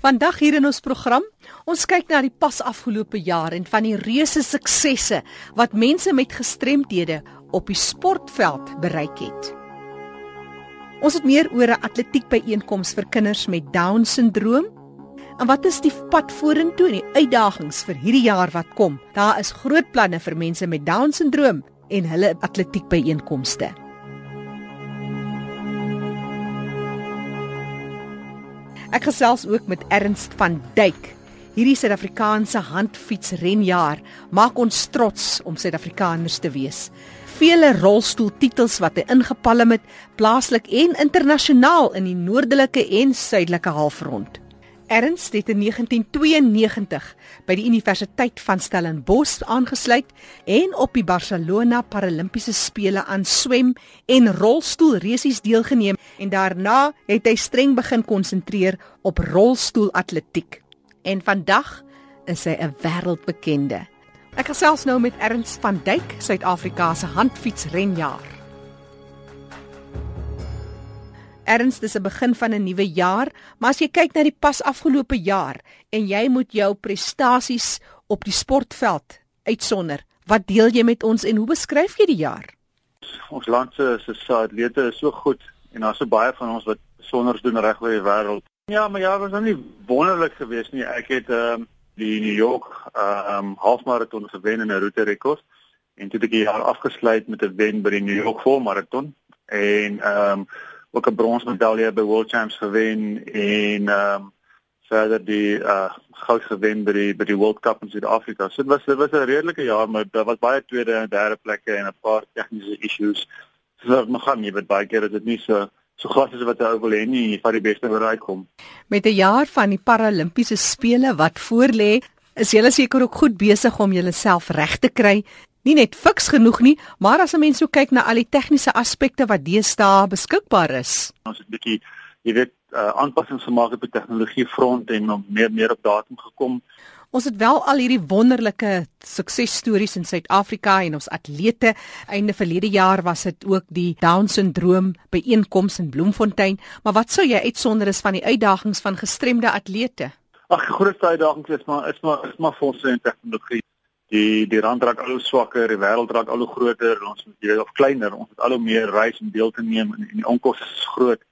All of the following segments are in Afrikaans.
Vandag hier in ons program, ons kyk na die pas afgelope jaar en van die reuse suksesse wat mense met gestremdhede op die sportveld bereik het. Ons het meer oor 'n atletiekbyeenkoms vir kinders met Down-sindroom. En wat is die pad vorentoe en die uitdagings vir hierdie jaar wat kom? Daar is groot planne vir mense met Down-sindroom en hulle atletiekbyeenkomste. Ek gesels ook met Ernst van Duyk. Hierdie Suid-Afrikaanse handfietsrenjaer maak ons trots om Suid-Afrikaners te wees. Vele rolstoeltitels wat hy ingepalm het, plaaslik en internasionaal in die noordelike en suidelike halfrond. Ernst het in 1992 by die Universiteit van Stellenbosch aangesluit en op die Barcelona Paralimpiese spele aan swem en rolstoelresies deelgeneem en daarna het hy streng begin konsentreer op rolstoelatletiek. En vandag is hy 'n wêreldbekende. Ek gesels nou met Ernst van Duyk, Suid-Afrika se handfietsrenjaer. Erns, dis 'n begin van 'n nuwe jaar, maar as jy kyk na die pas afgelope jaar en jy moet jou prestasies op die sportveld uitsonder, wat deel jy met ons en hoe beskryf jy die jaar? Ons land se se atlete is so goed en daar's so baie van ons wat besonders doen reg oor die wêreld. Ja, maar ja, was nou nie wonderlik geweest nie. Ek het ehm um, die New York ehm um, halfmaraton gewen in 'n roete rekord en toe het ek die jaar afgesluit met 'n wen by die New York volmaraton en ehm um, ook 'n bronsmedalje by World Champs gewen en ehm um, verder die uh goud gewen by die by die World Cup in Suid-Afrika. So dit was dit was 'n redelike jaar, maar daar was baie tweede en derde plekke en 'n paar tegniese issues. So nog gaan nie, maar baie keer is dit nie so so glad as wat jy wil hê nie, vir die beste bereik kom. Met 'n jaar van die Paralimpiese spele wat voorlê, is julle seker ook goed besig om julleself reg te kry nie net fiks genoeg nie, maar as 'n mens so kyk na al die tegniese aspekte wat deesdae beskikbaar is. Ons het 'n bietjie, jy weet, uh, aanpassings gemaak op die tegnologie front en om meer meer op datum gekom. Ons het wel al hierdie wonderlike suksesstories in Suid-Afrika en ons atlete. Einde verlede jaar was dit ook die Down-sindroom byeenkoms in Bloemfontein, maar wat sou jy uitsonder is van die uitdagings van gestremde atlete? Ag, die grootste uitdaging is maar is maar is maar fondse en tegnologie die die rand raak al hoe swakker, die wêreld raak al hoe groter, ons moet jy of kleiner, ons moet al hoe meer reis om deel te neem en, en die onkoste is groot.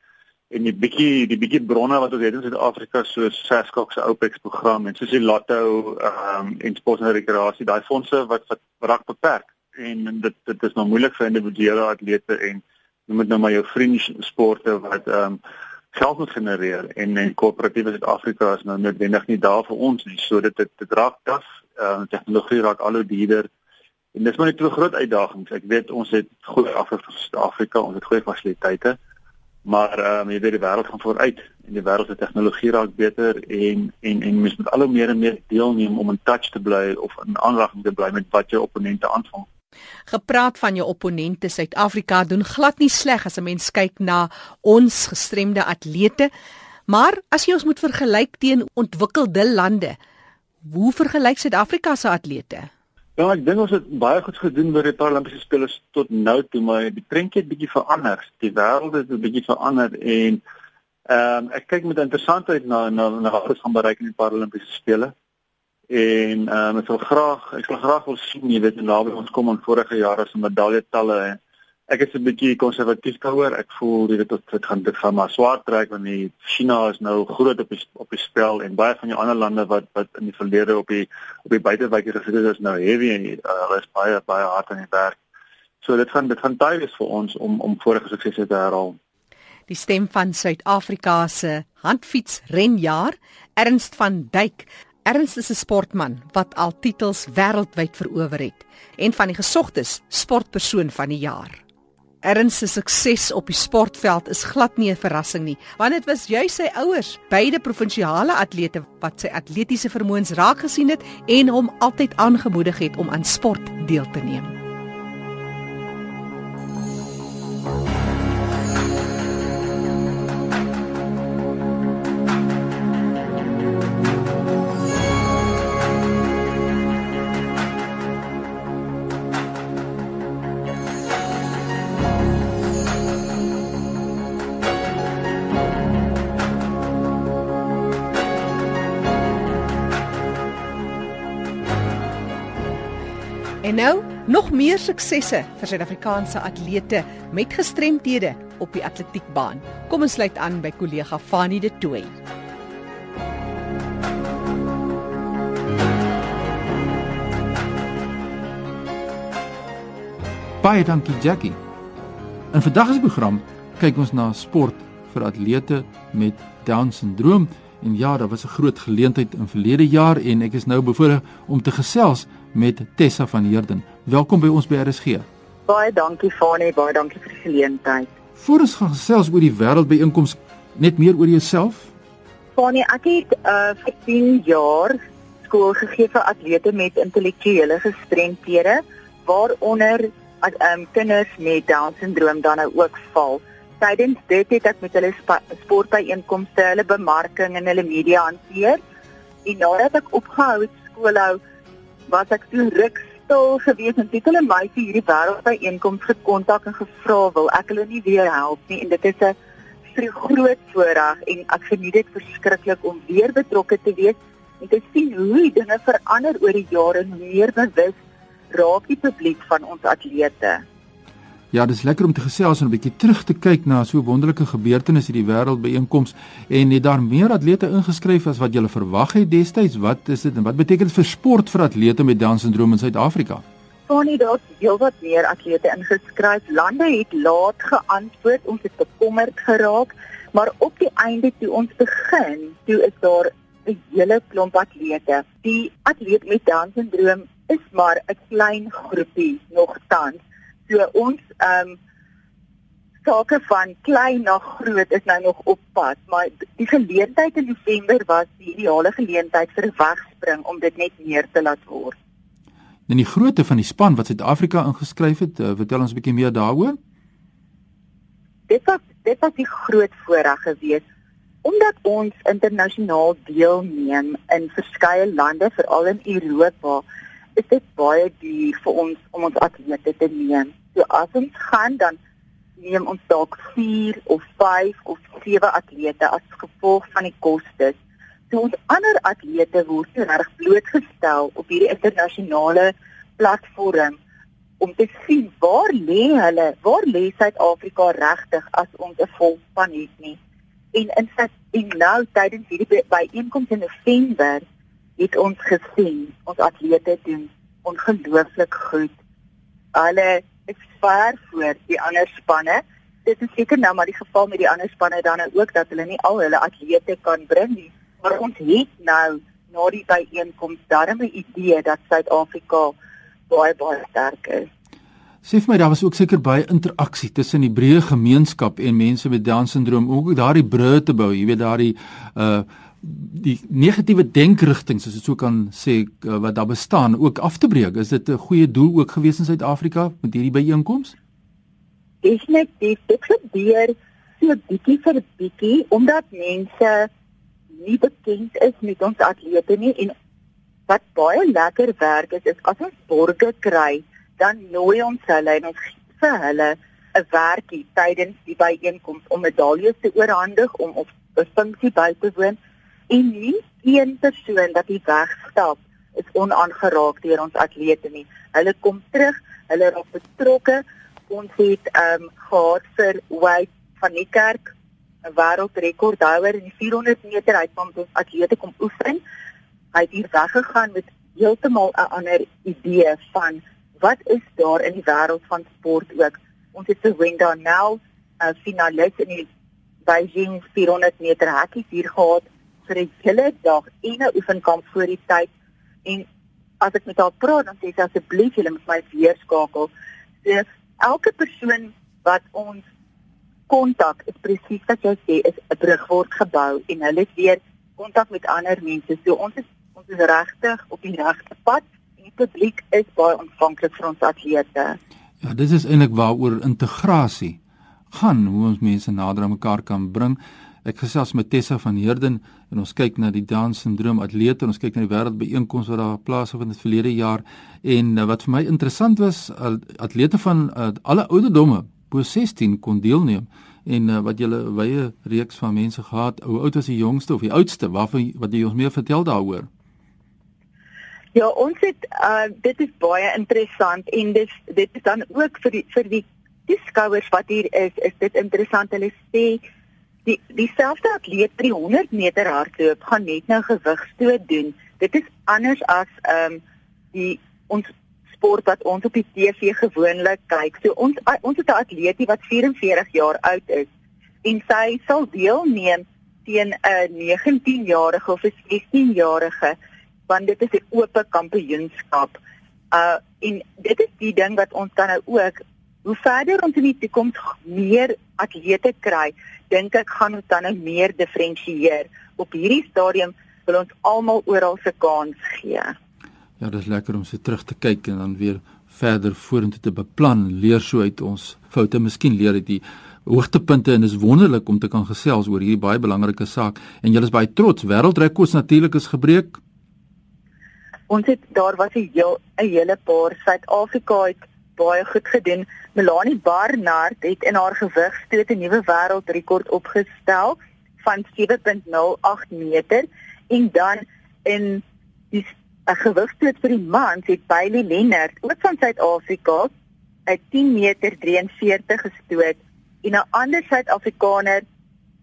En die bietjie die bietjie bronne wat ons het in Suid-Afrika soos Saskok se OPEX program en soos die Lotto ehm um, en sport en rekreasie, daai fondse wat wat raak beperk. En dit dit is nou moeilik vir individuele atlete en jy moet nou maar jou vriende sporte wat ehm um, geld moet genereer en en korporatiewe Suid-Afrika is nou noodwendig nie daar vir ons nie. So dit dit, dit raak taaf uh, tegnologie raak al hoe duurder. En dis maar net 'n groot uitdaging. Ek weet ons het goeie afrigting vir Suid-Afrika, ons het goeie fasiliteite. Maar ehm um, jy weet die wêreld gaan vooruit en die wêreld se tegnologie raak beter en en en mens moet al hoe meer en meer deelneem om in touch te bly of in aanraking te bly met wat jou opponente aanvang. Gepraat van jou opponente, Suid-Afrika doen glad nie sleg as 'n mens kyk na ons gestremde atlete. Maar as jy ons moet vergelyk teen ontwikkelde lande, Hoe vergelyk Suid-Afrika se atlete? Ja, ek dink ons het baie goed gedoen by die Paralimpiese spele tot nou toe, maar die prentjie het bietjie verander. Die wêreld het 'n bietjie verander en ehm um, ek kyk met interessantheid na na na wat ons gaan bereik in die Paralimpiese spele. En ehm um, ek wil graag ek wil graag wil sien jy weet naby ons kom aan vorige jare se medaljetalle ek is 'n bietjie konservatief daaroor. Ek voel dit dit dit gaan dit gaan maar swaar trek want die China is nou groot op die op die spel en baie van die ander lande wat wat in die verlede op die op die buitewyke gesit het is nou heavy en uh, hulle is baie baie hard aan die werk. So dit gaan dit gaan tyd wees vir ons om om vorige suksese te herhaal. Die stem van Suid-Afrika se handfietsrenjaer Ernst van Duyk Ernst is 'n sportman wat al titels wêreldwyd verower het en van die gesogtes sportpersoon van die jaar. Ernst se sukses op die sportveld is glad nie 'n verrassing nie, want dit was juis sy ouers, beide provinsiale atlete wat sy atletiese vermoëns raak gesien het en hom altyd aangemoedig het om aan sport deel te neem. En nou, nog meer suksesse vir Suid-Afrikaanse atlete met gestremthede op die atletiekbaan. Kom ons sluit aan by kollega Fanie De Tooy. Baie dankie Jackie. In vandag se program kyk ons na sport vir atlete met Down syndroom en ja, daar was 'n groot geleentheid in verlede jaar en ek is nou bevoorreg om te gesels met Tessa van Heerden. Welkom by ons by RSG. Baie dankie Fanie, baie dankie vir die geleentheid. Voor ons gaan gesels oor die wêreldbyeenkoms, net meer oor jouself. Fanie, ek het uh vir 10 jaar skool gegee vir atlete met intellektuele gestremthede, waaronder um, kinders met Down syndroom dan nou ook val. Tydens dit het ek met hulle sportbyeenkomste, hulle bemarking en hulle media hanteer. En nadat ek opgehou het skoolhou, was ek so ruk stil gewees en het hulle my vir hierdie wêreldbyeenkoms gekontak en gevra wil ek hulle nie weer help nie en dit is 'n vir groot voorreg en ek geniet dit verskriklik om weer betrokke te wees en te sien hoe dinge verander oor die jare en meer bewus raak die publiek van ons atlete. Ja, dis lekker om te gesels en 'n bietjie terug te kyk na so wonderlike gebeurtenisse in die wêreld byeenkomste en het daar meer atlete ingeskryf as wat jy verwag het destyds? Wat is dit en wat beteken dit vir sport vir atlete met Down syndroom in Suid-Afrika? Tony, daar's heelwat meer atlete ingeskryf. Lande het laat geantwoord, ons het bekommerd geraak, maar op die einde toe ons begin, toe is daar 'n hele klomp atlete. Die atleet met Down syndroom is maar 'n klein groepie nogtans. So ons ehm um, sake van klein na groot is nou nog op pad, maar die geleentheid in Desember was die ideale geleentheid vir 'n wegspring om dit net meer te laat word. En die grootte van die span wat Suid-Afrika ingeskryf het, uh, vertel ons 'n bietjie meer daaroor. Dit was dit was die groot voorreg geweest omdat ons internasionaal deelneem in verskeie lande, veral in Europa is dit baie duur vir ons om ons atlete te neem. So as ons gaan dan neem ons dalk 4 of 5 of 7 atlete as gevolg van die kostes. So ons ander atlete word reg blootgestel op hierdie internasionale platform om te sien waar lê hulle, waar lê Suid-Afrika regtig as ons 'n volspan het nie. En in fact, in nou tydens hierdie byeenkoms in November het ons gesien ons atlete doen ongelooflik goed. Hulle is ver voor die ander spanne. Dit is seker nou maar die geval met die ander spanne dan ook dat hulle nie al hulle atlete kan bring nie. Maar ons het nou na die byeenkoms darem 'n idee dat Suid-Afrika baie baie sterk is. Sê vir my daar was ook seker baie interaksie tussen die breë gemeenskap en mense met Down syndroom om ook daardie brûe te bou, jy weet daardie uh die negatiewe denkrigtinge as ek so kan sê uh, wat daar bestaan ook af te breek. Is dit 'n goeie doel ook gewees in Suid-Afrika met hierdie byeenkoms? Definitief. Dit gebeur so bietjie vir bietjie omdat mense nie bekend is met ons atlete nie en wat baie lekker werk is is as ons borge kry, dan nooi ons hulle en ons gee vir hulle 'n werkie tydens die byeenkoms om medaljes te oorhandig om op 'n funksie by te woon en nie een persoon wat hier wegstap is onaangeraak deur ons atlete nie. Hulle kom terug, hulle raak betrokke. Ons het ehm um, gehad vir Wade van die kerk 'n wêreldrekordhouer in die 400 meter hy kom ons atlete kom oefen. Hy het hier weggegaan met heeltemal 'n ander idee van wat is daar in die wêreld van sport ook. Ons het vir Wenda Nel 'n finalis in die Beijing 400 meter hakkie hier gehad vir 'n hele dag en 'n oefenkamp voor die tyd en as ek met haar praat dan sê sy asseblief julle moet my weer skakel. So elke persoon wat ons kontak is presies wat jy sê is 'n brug word gebou en hulle het weer kontak met ander mense. So ons is ons is regtig op die regte pad en die publiek is baie ontvanklik vir ons atlete. Ja, dit is eintlik waaroor integrasie gaan, hoe ons mense nader aan mekaar kan bring. Ek gesels met Tessa van Heerden en ons kyk na die Down syndroom atlete en ons kyk na die wêreldbyeenkoms wat daar plaasgevind het verlede jaar. En uh, wat vir my interessant was atlete van uh, alle ouderdomme bo 16 kon deelneem. En uh, wat julle wye reeks van mense gehad hoe oud was die jongste of die oudste? Waarvan wat jy ons meer vertel daaroor? Ja, ons het uh dit is baie interessant en dis dit is dan ook vir die vir die toeskouers wat hier is, is dit interessant. Hulle sê die dieselfde atleet 300 meter hardloop gaan net nou gewigstoot doen. Dit is anders as ehm um, die ons sport wat ons op die TV gewoonlik kyk. So ons ons het 'n atleetie wat 44 jaar oud is en sy sal deelneem teen 'n 19-jarige of 'n 16-jarige want dit is 'n oop kampioenskap. Uh en dit is die ding wat ons dan nou ook hoe verder ons in die toekoms meer atlete kry, dink ek gaan ons dan nou meer diferensieer. Op hierdie stadium wil ons almal oral se kans gee. Ja, dit is lekker om so terug te kyk en dan weer verder vorentoe te beplan, leer so uit ons foute, miskien leer uit die hoogtepunte en dis wonderlik om te kan gesels oor hierdie baie belangrike saak en julle is baie trots. Wêreldrekords natuurlik is gebreek. Ons het daar was 'n heel 'n hele paar Suid-Afrika het baie goed gedoen. Melanie Barnard het in haar gewigstoot 'n nuwe wêreldrekord opgestel van 7.08 meter en dan in die 'n gewigstoot vir die mans het Bailey Lennard ook van Suid-Afrika 'n 10 meter 43 gestoot en 'n ander Suid-Afrikaner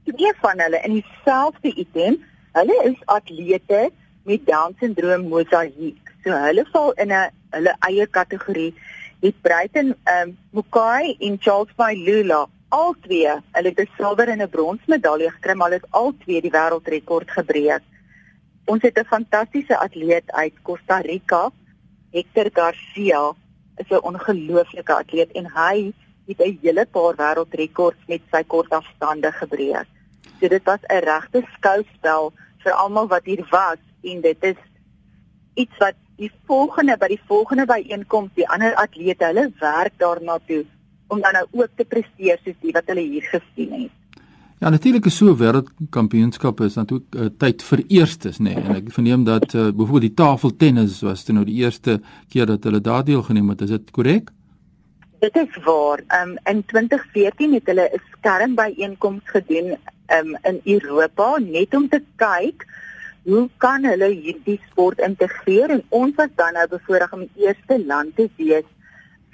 twee van hulle in dieselfde item. Hulle is atlete met Down-sindroom mosaïek. So hulle val in 'n hulle eie kategorie. Het Bruiten um, Mukai en Charles Mailula al twee, hulle het 'n silwer en 'n brons medalje gekry, maar hulle het al twee die wêreldrekord gebreek. Ons het 'n fantastiese atleet uit Costa Rica, Hector Garcia, is 'n ongelooflike atleet en hy het 'n hele paar wêreldrekords met sy kort afstande gebreek. So dit was 'n regte skouspel vir almal wat hier was en dit is iets wat die volgende by die volgende byeenkoms die ander atlete hulle werk daarna toe om dan nou ook te presteer soos die wat hulle hier gesien het. Ja, natuurlik is so wêreldkampioenskappe is natuurlik uh, tyd vir eerstes, nê. Nee. En ek verneem dat uh, byvoorbeeld die tafeltennis was toe nou die eerste keer dat hulle daar deelgeneem het. Is dit korrek? Dit is waar. Um in 2014 het hulle 'n skermbyeenkoms gedoen um in Europa net om te kyk hoe kan hulle hierdie sport integreer en ons was dan nou bevoorreg om die eerste land te wees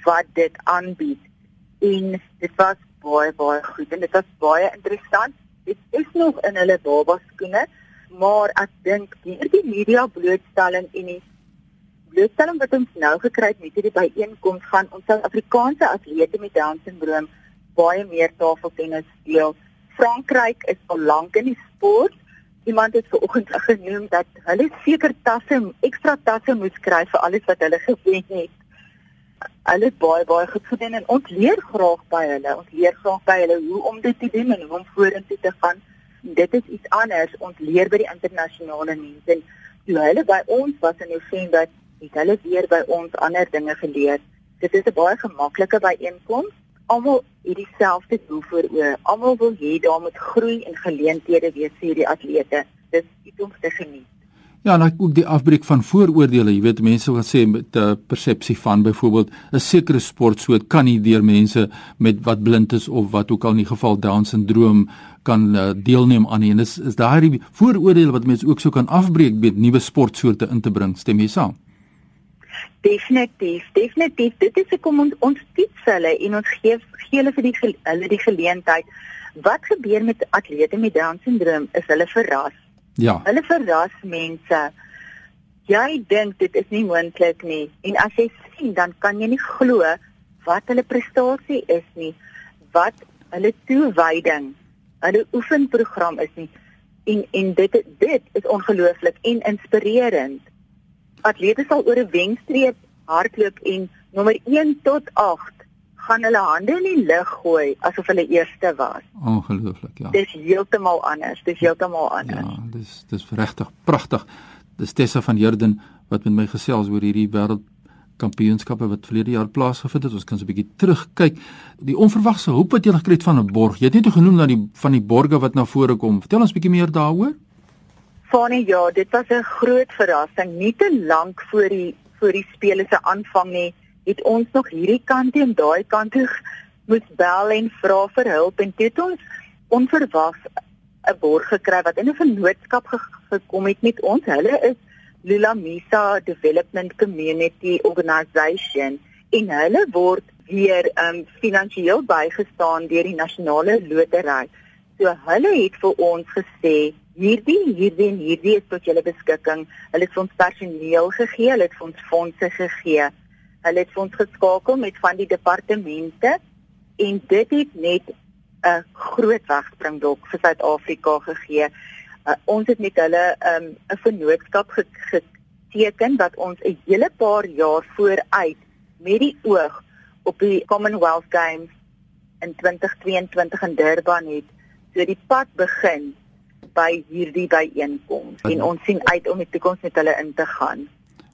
wat dit aanbied. En dit was baie baie goed en dit was baie interessant. Dit is nog in hulle baba skoene, maar ek dink hierdie media blootstelling en die blootstelling wat ons nou gekry het met hierdie byeenkoms gaan ons Suid-Afrikaanse atlete met Down-sindroom baie meer tafeltennis speel. Frankryk is al lank in die sport. Iemand het vanoggend genoem dat hulle seker tasse, ekstra tasse moet kry vir alles wat hulle gewen het hulle is baie baie goed gedoen en ons leer graag by hulle. Ons leer graag by hulle hoe om dit te doen en hoe om vorentoe te gaan. Dit is iets anders. Ons leer by die internasionale mense en toe hulle by ons was in November, het hulle weer by ons ander dinge geleer. Dit is 'n baie gemaklike byeenkoms. Almal het dieselfde doel voor oë. Almal wil hê daar moet groei en geleenthede wees vir die atlete. Dis iets om te geniet. Ja, en ook die afbreek van vooroordeele. Jy weet mense wat sê met 'n uh, persepsie van byvoorbeeld 'n sekere sportsoort kan nie deur mense met wat blind is of wat ook al in die geval Down syndroom kan uh, deelneem aan nie. En is is daai vooroordeele wat mense ook so kan afbreek met nuwe sportsoorte in te bring. Stem jy saam? Definitief, definitief. Dit is ek om ons ons toets hulle en ons gee gee hulle vir die hulle die geleentheid. Wat gebeur met atlete met Down syndroom? Is hulle verras? Ja. Hulle verras mense. Jy dink dit is nie moontlik nie en as jy sien dan kan jy nie glo wat hulle prestasie is nie, wat hulle toewyding, hulle oefenprogram is nie. En en dit dit is ongelooflik en inspirerend. Atlete sal oor 'n wenstreep hardloop en nommer 1 tot 8 gaan hulle hande in die lug gooi asof hulle eerste was. Ongelooflik, ja. Dis heeltemal anders. Dis heeltemal anders. Ja, dis dis regtig pragtig. Dis Tessa van Heerden wat met my gesels oor hierdie wêreld kampioenskappe wat verlede jaar plaasgevind het. Ons kan so 'n bietjie terugkyk. Die onverwagse hoop wat jy gekry het van 'n borg. Jy het net genoem dat die van die borge wat na vore kom. Vertel ons 'n bietjie meer daaroor. Fanie, ja, dit was 'n groot verrassing. Nie te lank voor die voor die spele se aanvang nie het ons nog hierdie kant en daai kant toe moes bel en vra vir hulp en het ons onverwags 'n borg gekry wat in 'n vennootskap ge gekom het met ons. Hulle is Lulamisa Development Community Organisation en hulle word weer um finansiëel bygestaan deur die nasionale lotery. So hulle het vir ons gesê hierdie hierdie en hierdie is tot julle beskikking. Hulle het ons personeel gegee, hulle het ons fondse gegee. Hulle het ons geskakel met van die departemente en dit het net 'n groot wegspringbok vir Suid-Afrika gegee. Uh, ons het met hulle um, 'n um, vennootskap geteken dat ons 'n hele paar jaar vooruit met die oog op die Commonwealth Games in 2022 in Durban het so die pad begin by hierdie byeenkoms en ons sien uit om die toekoms met hulle in te gaan.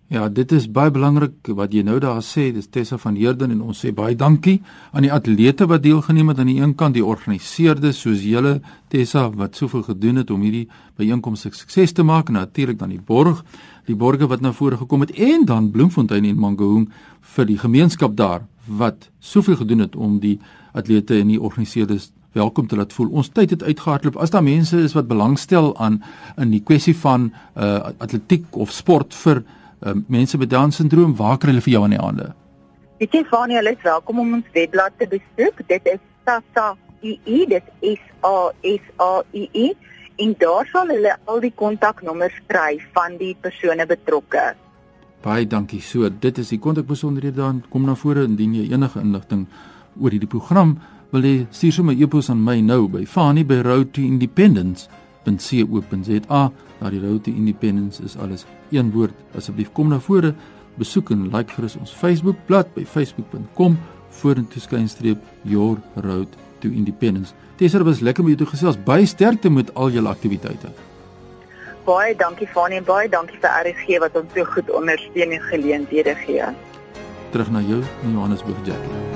Ja, dit is baie belangrik wat jy nou daar sê, dis Tessa van Heerden en ons sê baie dankie aan die atlete wat deelgeneem het aan die een kant, die organiseerders soos julle Tessa wat soveel gedoen het om hierdie byeenkoms sukses te maak en natuurlik dan die borg, die borge wat na vore gekom het en dan Bloemfontein en Mangaung vir die gemeenskap daar wat soveel gedoen het om die atlete en die organiseerders welkom te laat voel. Ons tyd het uitgehardloop. As daar mense is wat belangstel aan in die kwessie van uh atletiek of sport vir uh, mense met Down syndroom, waar kan hulle vir jou aan die hande? Dit is van julle is welkom om ons webblad te besoek. Dit is SASA II, dit is A S A I I en daar sal hulle al die kontaknommers kry van die persone betrokke. Baie dankie. So, dit is die kontakbesonderhede dan kom na vore indien jy enige inligting oor hierdie program wil jy stuur sommer 'n e-pos aan my nou by fani@roadtoindependence.co.za. Daar die Road to Independence is alles een woord. Asseblief kom na vore, besoek en like gerus ons Facebookblad by facebook.com vorentoe skynstreep your road to independence. Dis was lekker om jou te gesels. Baie sterkte met al julle aktiwiteite. Baie dankie Fani en baie dankie vir RSG wat ons so goed ondersteun en geleenthede gee. Terug na jou in Johannesburg Jackie.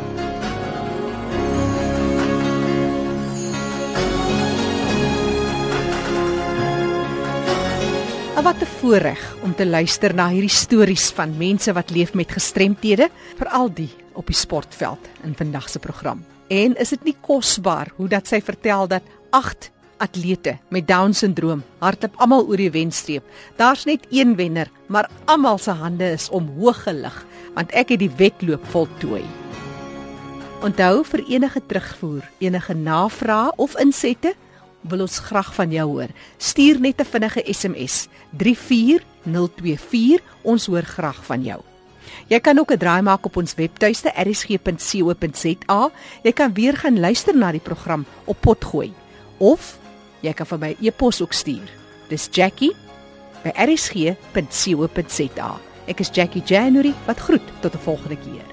Wat 'n voorreg om te luister na hierdie stories van mense wat leef met gestremthede, veral die op die sportveld in vandag se program. En is dit nie kosbaar hoe dat sy vertel dat 8 atlete met down syndroom hardloop almal oor die wenstreep. Daar's net een wenner, maar almal se hande is omhoog gelig want ek het die wedloop voltooi. Onthou vir enige terugvoer, enige navrae of insette wil ons graag van jou hoor. Stuur net 'n vinnige SMS 34024. Ons hoor graag van jou. Jy kan ook 'n draai maak op ons webtuiste rsg.co.za. Jy kan weer gaan luister na die program op potgooi of jy kan vir my e-pos ook stuur. Dis Jackie by rsg.co.za. Ek is Jackie January wat groet tot 'n volgende keer.